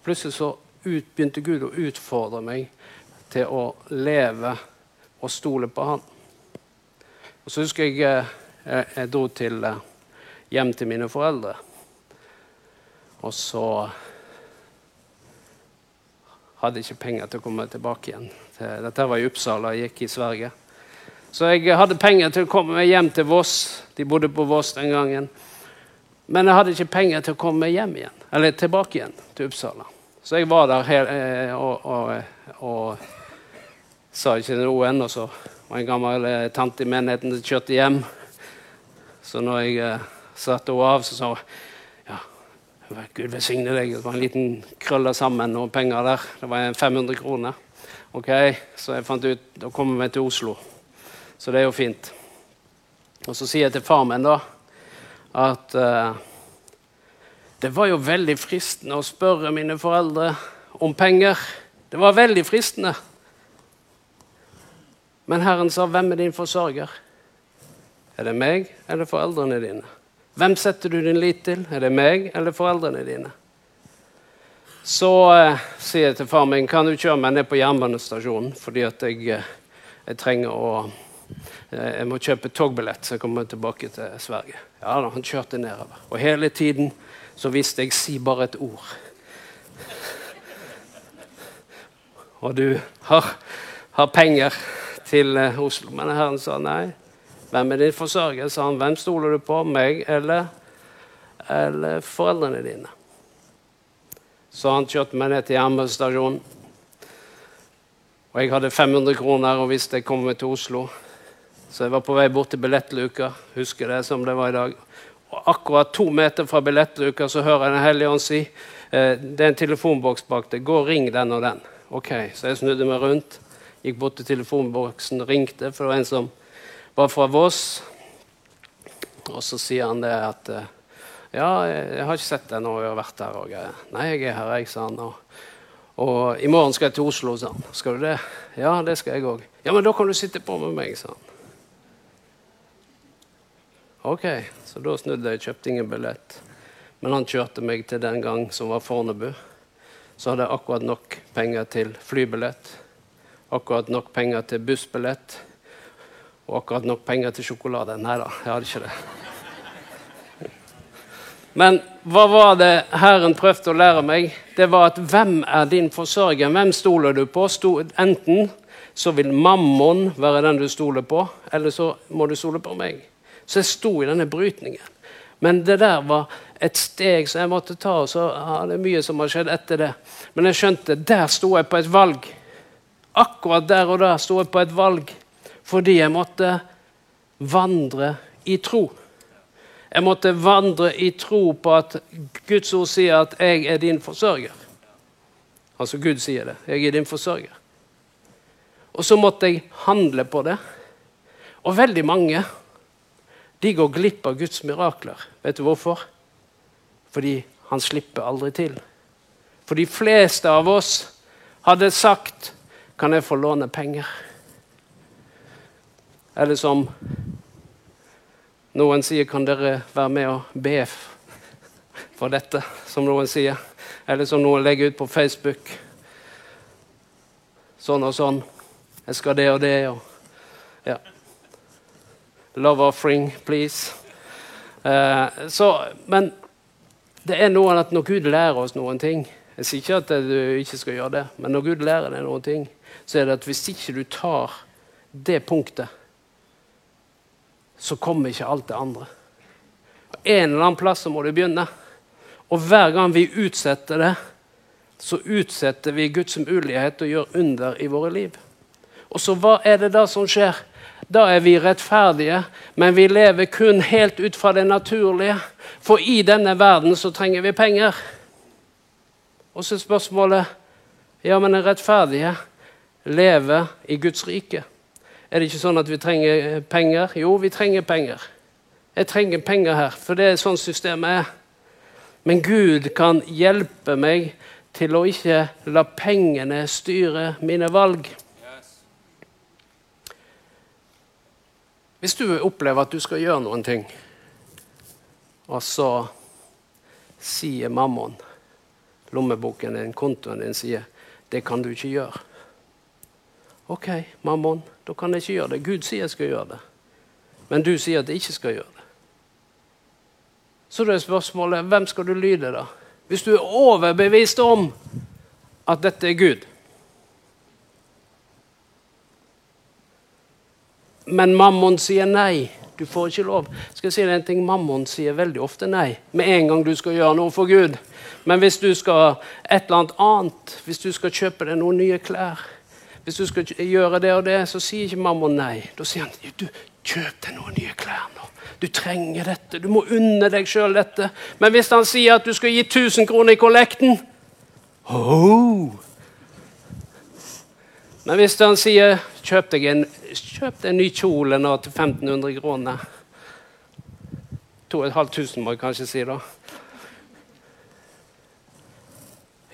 Plutselig så ut, begynte Gud å utfordre meg til å leve og stole på han. Og Så husker jeg eh, jeg, jeg dro til, eh, hjem til mine foreldre. Og så hadde jeg ikke penger til å komme tilbake igjen. Dette var i Uppsala, jeg gikk i Sverige. Så jeg hadde penger til å komme meg hjem til Voss. De bodde på Voss den gangen. Men jeg hadde ikke penger til å komme meg hjem igjen, eller tilbake igjen til Uppsala. Så jeg var der eh, og, og, og sa ikke noe ennå, så var en gammel eh, tante i menigheten som kjørte hjem. Så når jeg eh, satte henne av, så sa hun ja, Gud velsigne deg. Det var en liten krølle sammen og penger der. Det var 500 kroner. Ok, Så jeg fant ut da kommer vi til Oslo. Så det er jo fint. Og så sier jeg til far min da at eh, Det var jo veldig fristende å spørre mine foreldre om penger. Det var veldig fristende. Men Herren sa, 'Hvem er din forsørger?' Er det meg eller foreldrene dine? Hvem setter du din lit til? Er det meg eller foreldrene dine? Så eh, sier jeg til far min kan du kjøre meg ned på jernbanestasjonen fordi at jeg, eh, jeg trenger å eh, Jeg må kjøpe togbillett så jeg kommer tilbake til Sverige. Ja da, Han kjørte nedover. Og hele tiden så visste jeg si bare et ord. Og du har, har penger til eh, Oslo. Men Herren sa nei. Hvem er din forsørger? sa han. Hvem stoler du på? Meg eller, eller foreldrene dine? Så han kjørte meg ned til jernbanestasjonen. Og jeg hadde 500 kroner og visste jeg kom meg til Oslo. Så jeg var på vei bort til billettluka. Husker det som det var i dag. Og akkurat to meter fra billettluka så hører jeg Den hellige ånd si eh, det er en telefonboks bak deg. Gå og ring den og den. Ok, Så jeg snudde meg rundt, gikk bort til telefonboksen, ringte, for det var en som var fra Voss. Og så sier han det at eh, Ja, jeg har ikke sett deg når jeg har vært her. Og. Nei, jeg er her, jeg, sa han. Og, og i morgen skal jeg til Oslo, sa han. Skal du det? Ja, det skal jeg òg. Ja, men da kan du sitte på med meg, sa han. Ok, så da snudde jeg, kjøpte ingen billett. Men han kjørte meg til den gang som var Fornebu. Så hadde jeg akkurat nok penger til flybillett, akkurat nok penger til bussbillett og akkurat nok penger til sjokolade. Nei da, jeg hadde ikke det. Men hva var det Herren prøvde å lære meg? Det var at hvem er din forsørger? Hvem stoler du på? Enten så vil mammon være den du stoler på, eller så må du stole på meg. Så jeg sto i denne brytningen. Men det der var et steg som jeg måtte ta. og så ja, Det er mye som har skjedd etter det. Men jeg skjønte der sto jeg på et valg. Akkurat der og da sto jeg på et valg fordi jeg måtte vandre i tro. Jeg måtte vandre i tro på at Guds ord sier at 'jeg er din forsørger'. Altså Gud sier det. 'Jeg er din forsørger'. Og så måtte jeg handle på det. Og veldig mange de går glipp av Guds mirakler. Vet du hvorfor? Fordi han slipper aldri til. For de fleste av oss hadde sagt 'Kan jeg få låne penger?' Eller som noen sier 'Kan dere være med og be for dette?' Som noen sier. Eller som noen legger ut på Facebook. Sånn og sånn. 'Jeg skal det og det.' Og, ja. Love offering, please. Uh, så, men det er noe at når Gud lærer oss noen ting Jeg sier ikke at du ikke skal gjøre det, men når Gud lærer deg noen ting, så er det at hvis ikke du tar det punktet, så kommer ikke alt det andre. En eller annen plass så må du begynne. Og hver gang vi utsetter det, så utsetter vi Guds mulighet å gjøre under i våre liv. Og så hva er det da som skjer? Da er vi rettferdige, men vi lever kun helt ut fra det naturlige. For i denne verden så trenger vi penger. Og så er spørsmålet ja, men er rettferdige lever i Guds rike. Er det ikke sånn at vi trenger penger? Jo, vi trenger penger. Jeg trenger penger her, for det er sånn systemet er. Men Gud kan hjelpe meg til å ikke la pengene styre mine valg. Hvis du opplever at du skal gjøre noen ting, og så sier mammaen, lommeboken din, kontoen din, sier 'Det kan du ikke gjøre'. OK, mammon, da kan jeg ikke gjøre det. Gud sier jeg skal gjøre det. Men du sier at jeg ikke skal gjøre det. Så da er spørsmålet hvem skal du lyde, da? Hvis du er overbevist om at dette er Gud, Men mammon sier nei. Du får ikke lov. Skal jeg si deg en ting? Mammon sier veldig ofte nei med en gang du skal gjøre noe for Gud. Men hvis du skal et eller annet annet, hvis du skal kjøpe deg noen nye klær, hvis du skal gjøre det og det, så sier ikke mammon nei. Da sier han du, kjøp deg noen nye klær nå. Du trenger dette. Du må unne deg sjøl dette. Men hvis han sier at du skal gi 1000 kroner i kollekten oh. Men hvis han sier kjøp deg en, kjøp deg en ny kjole nå til 1500 kroner 2500 må jeg kanskje si, da.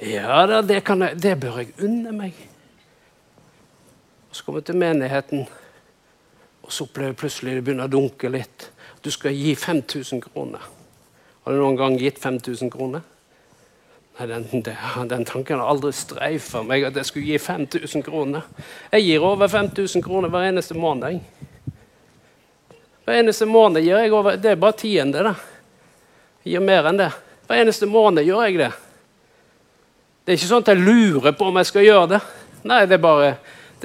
Ja da, det, jeg, det bør jeg unne meg. Så kommer jeg til menigheten, og så opplever jeg plutselig det begynner å dunke litt. Du skal gi 5000 kroner. Har du noen gang gitt 5000 kroner? Den, den tanken har aldri streifa meg at jeg skulle gi 5000 kroner. Jeg gir over 5000 kroner hver eneste måned. Hver eneste måned gir jeg over Det er bare tiende, da. Jeg gir mer enn det. Hver eneste måned gjør jeg det. Det er ikke sånn at jeg lurer på om jeg skal gjøre det. Nei, det er bare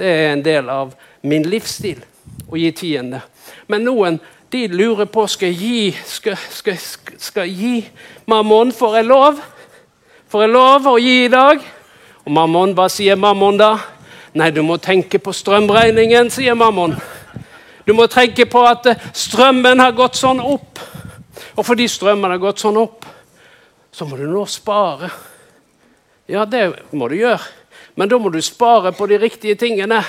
det er en del av min livsstil å gi tiende. Men noen de lurer på skal jeg gi skal, skal, skal, skal gi mammon. Får jeg lov? Får jeg lov å gi i dag? Og mammon, hva sier mammon da? Nei, du må tenke på strømregningen, sier mammon. Du må tenke på at eh, strømmen har gått sånn opp. Og fordi strømmen har gått sånn opp, så må du nå spare. Ja, det må du gjøre. Men da må du spare på de riktige tingene.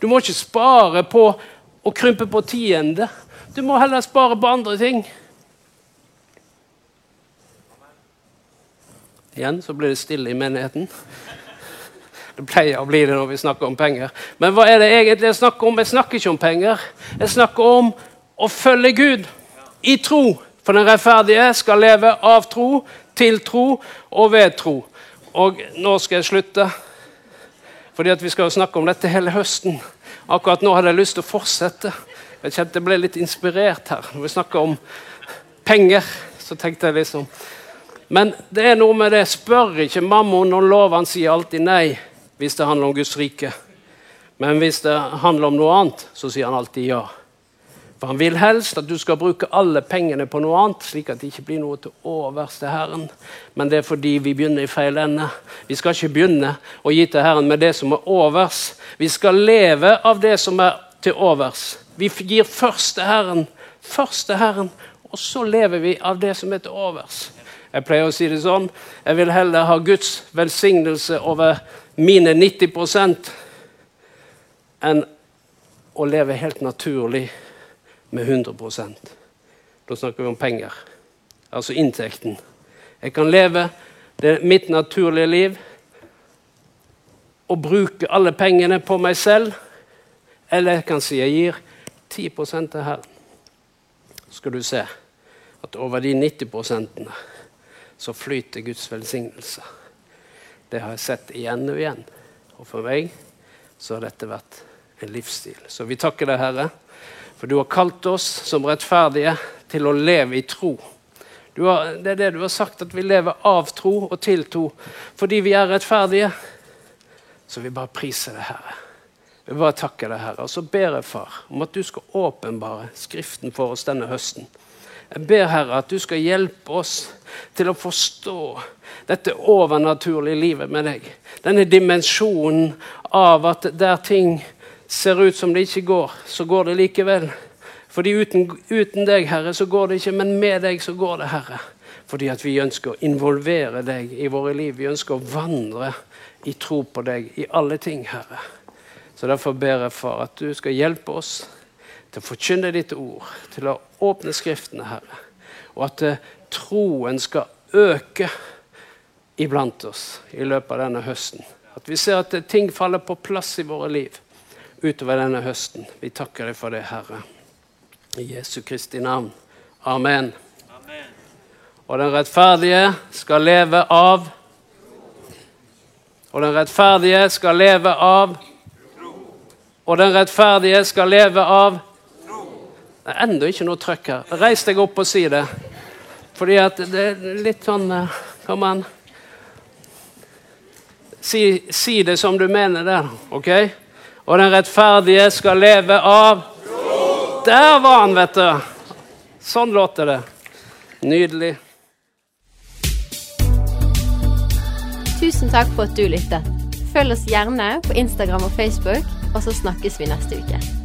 Du må ikke spare på å krympe på tiende. Du må heller spare på andre ting. Igjen så blir det stille i menigheten. Det pleier å bli det når vi snakker om penger. Men hva er det egentlig jeg snakker om? Jeg snakker ikke om penger. Jeg snakker om å følge Gud i tro. For den rettferdige skal leve av tro, til tro og ved tro. Og nå skal jeg slutte, fordi at vi skal snakke om dette hele høsten. Akkurat nå hadde jeg lyst til å fortsette. Jeg kjente jeg ble litt inspirert her. Når vi snakker om penger, så tenkte jeg liksom Men det er noe med det. Spør ikke mammon om lov. Han sier alltid nei hvis det handler om Guds rike. Men hvis det handler om noe annet, så sier han alltid ja. For han vil helst at du skal bruke alle pengene på noe annet, slik at det ikke blir noe til overs til Herren. Men det er fordi vi begynner i feil ende. Vi skal ikke begynne å gi til Herren med det som er overs. Vi skal leve av det som er til overs. Vi gir først til Herren, først til Herren, og så lever vi av det som er til overs. Jeg pleier å si det sånn Jeg vil heller ha Guds velsignelse over mine 90 enn å leve helt naturlig med 100% Da snakker vi om penger, altså inntekten. Jeg kan leve mitt naturlige liv og bruke alle pengene på meg selv, eller jeg kan si jeg gir 10 til Herren. Så skal du se at over de 90 så flyter Guds velsignelse. Det har jeg sett igjen og igjen. Og for meg så har dette vært en livsstil. Så vi takker deg, Herre, for du har kalt oss som rettferdige til å leve i tro. Har, det er det du har sagt, at vi lever av tro og til tro fordi vi er rettferdige. Så vi bare priser deg, Herre. Vi bare takker deg, Herre. Og så ber jeg, Far, om at du skal åpenbare Skriften for oss denne høsten. Jeg ber, Herre, at du skal hjelpe oss til å forstå dette overnaturlige livet med deg. Denne dimensjonen av at der ting ser ut som det ikke går, så går det likevel. Fordi uten, uten deg, Herre, så går det ikke, men med deg så går det, Herre. Fordi at vi ønsker å involvere deg i våre liv. Vi ønsker å vandre i tro på deg i alle ting, Herre. Så Derfor ber jeg Far, at du skal hjelpe oss til å forkynne ditt ord, til å åpne Skriftene, Herre. Og at eh, troen skal øke iblant oss i løpet av denne høsten. At vi ser at ting faller på plass i våre liv utover denne høsten. Vi takker deg for det, Herre. I Jesu Kristi navn. Amen. Amen. Og den rettferdige skal leve av Og den rettferdige skal leve av Og den rettferdige skal leve av Det er ennå ikke noe trøkk her. Reis deg opp og si det. Fordi at det er litt sånn eh, Kom an. Si, si, det som du mener der, OK? Og den rettferdige skal leve av Der var han, vet du! Sånn låter det. Nydelig. Tusen takk for at du lyttet. Følg oss gjerne på Instagram og Facebook, og så snakkes vi neste uke.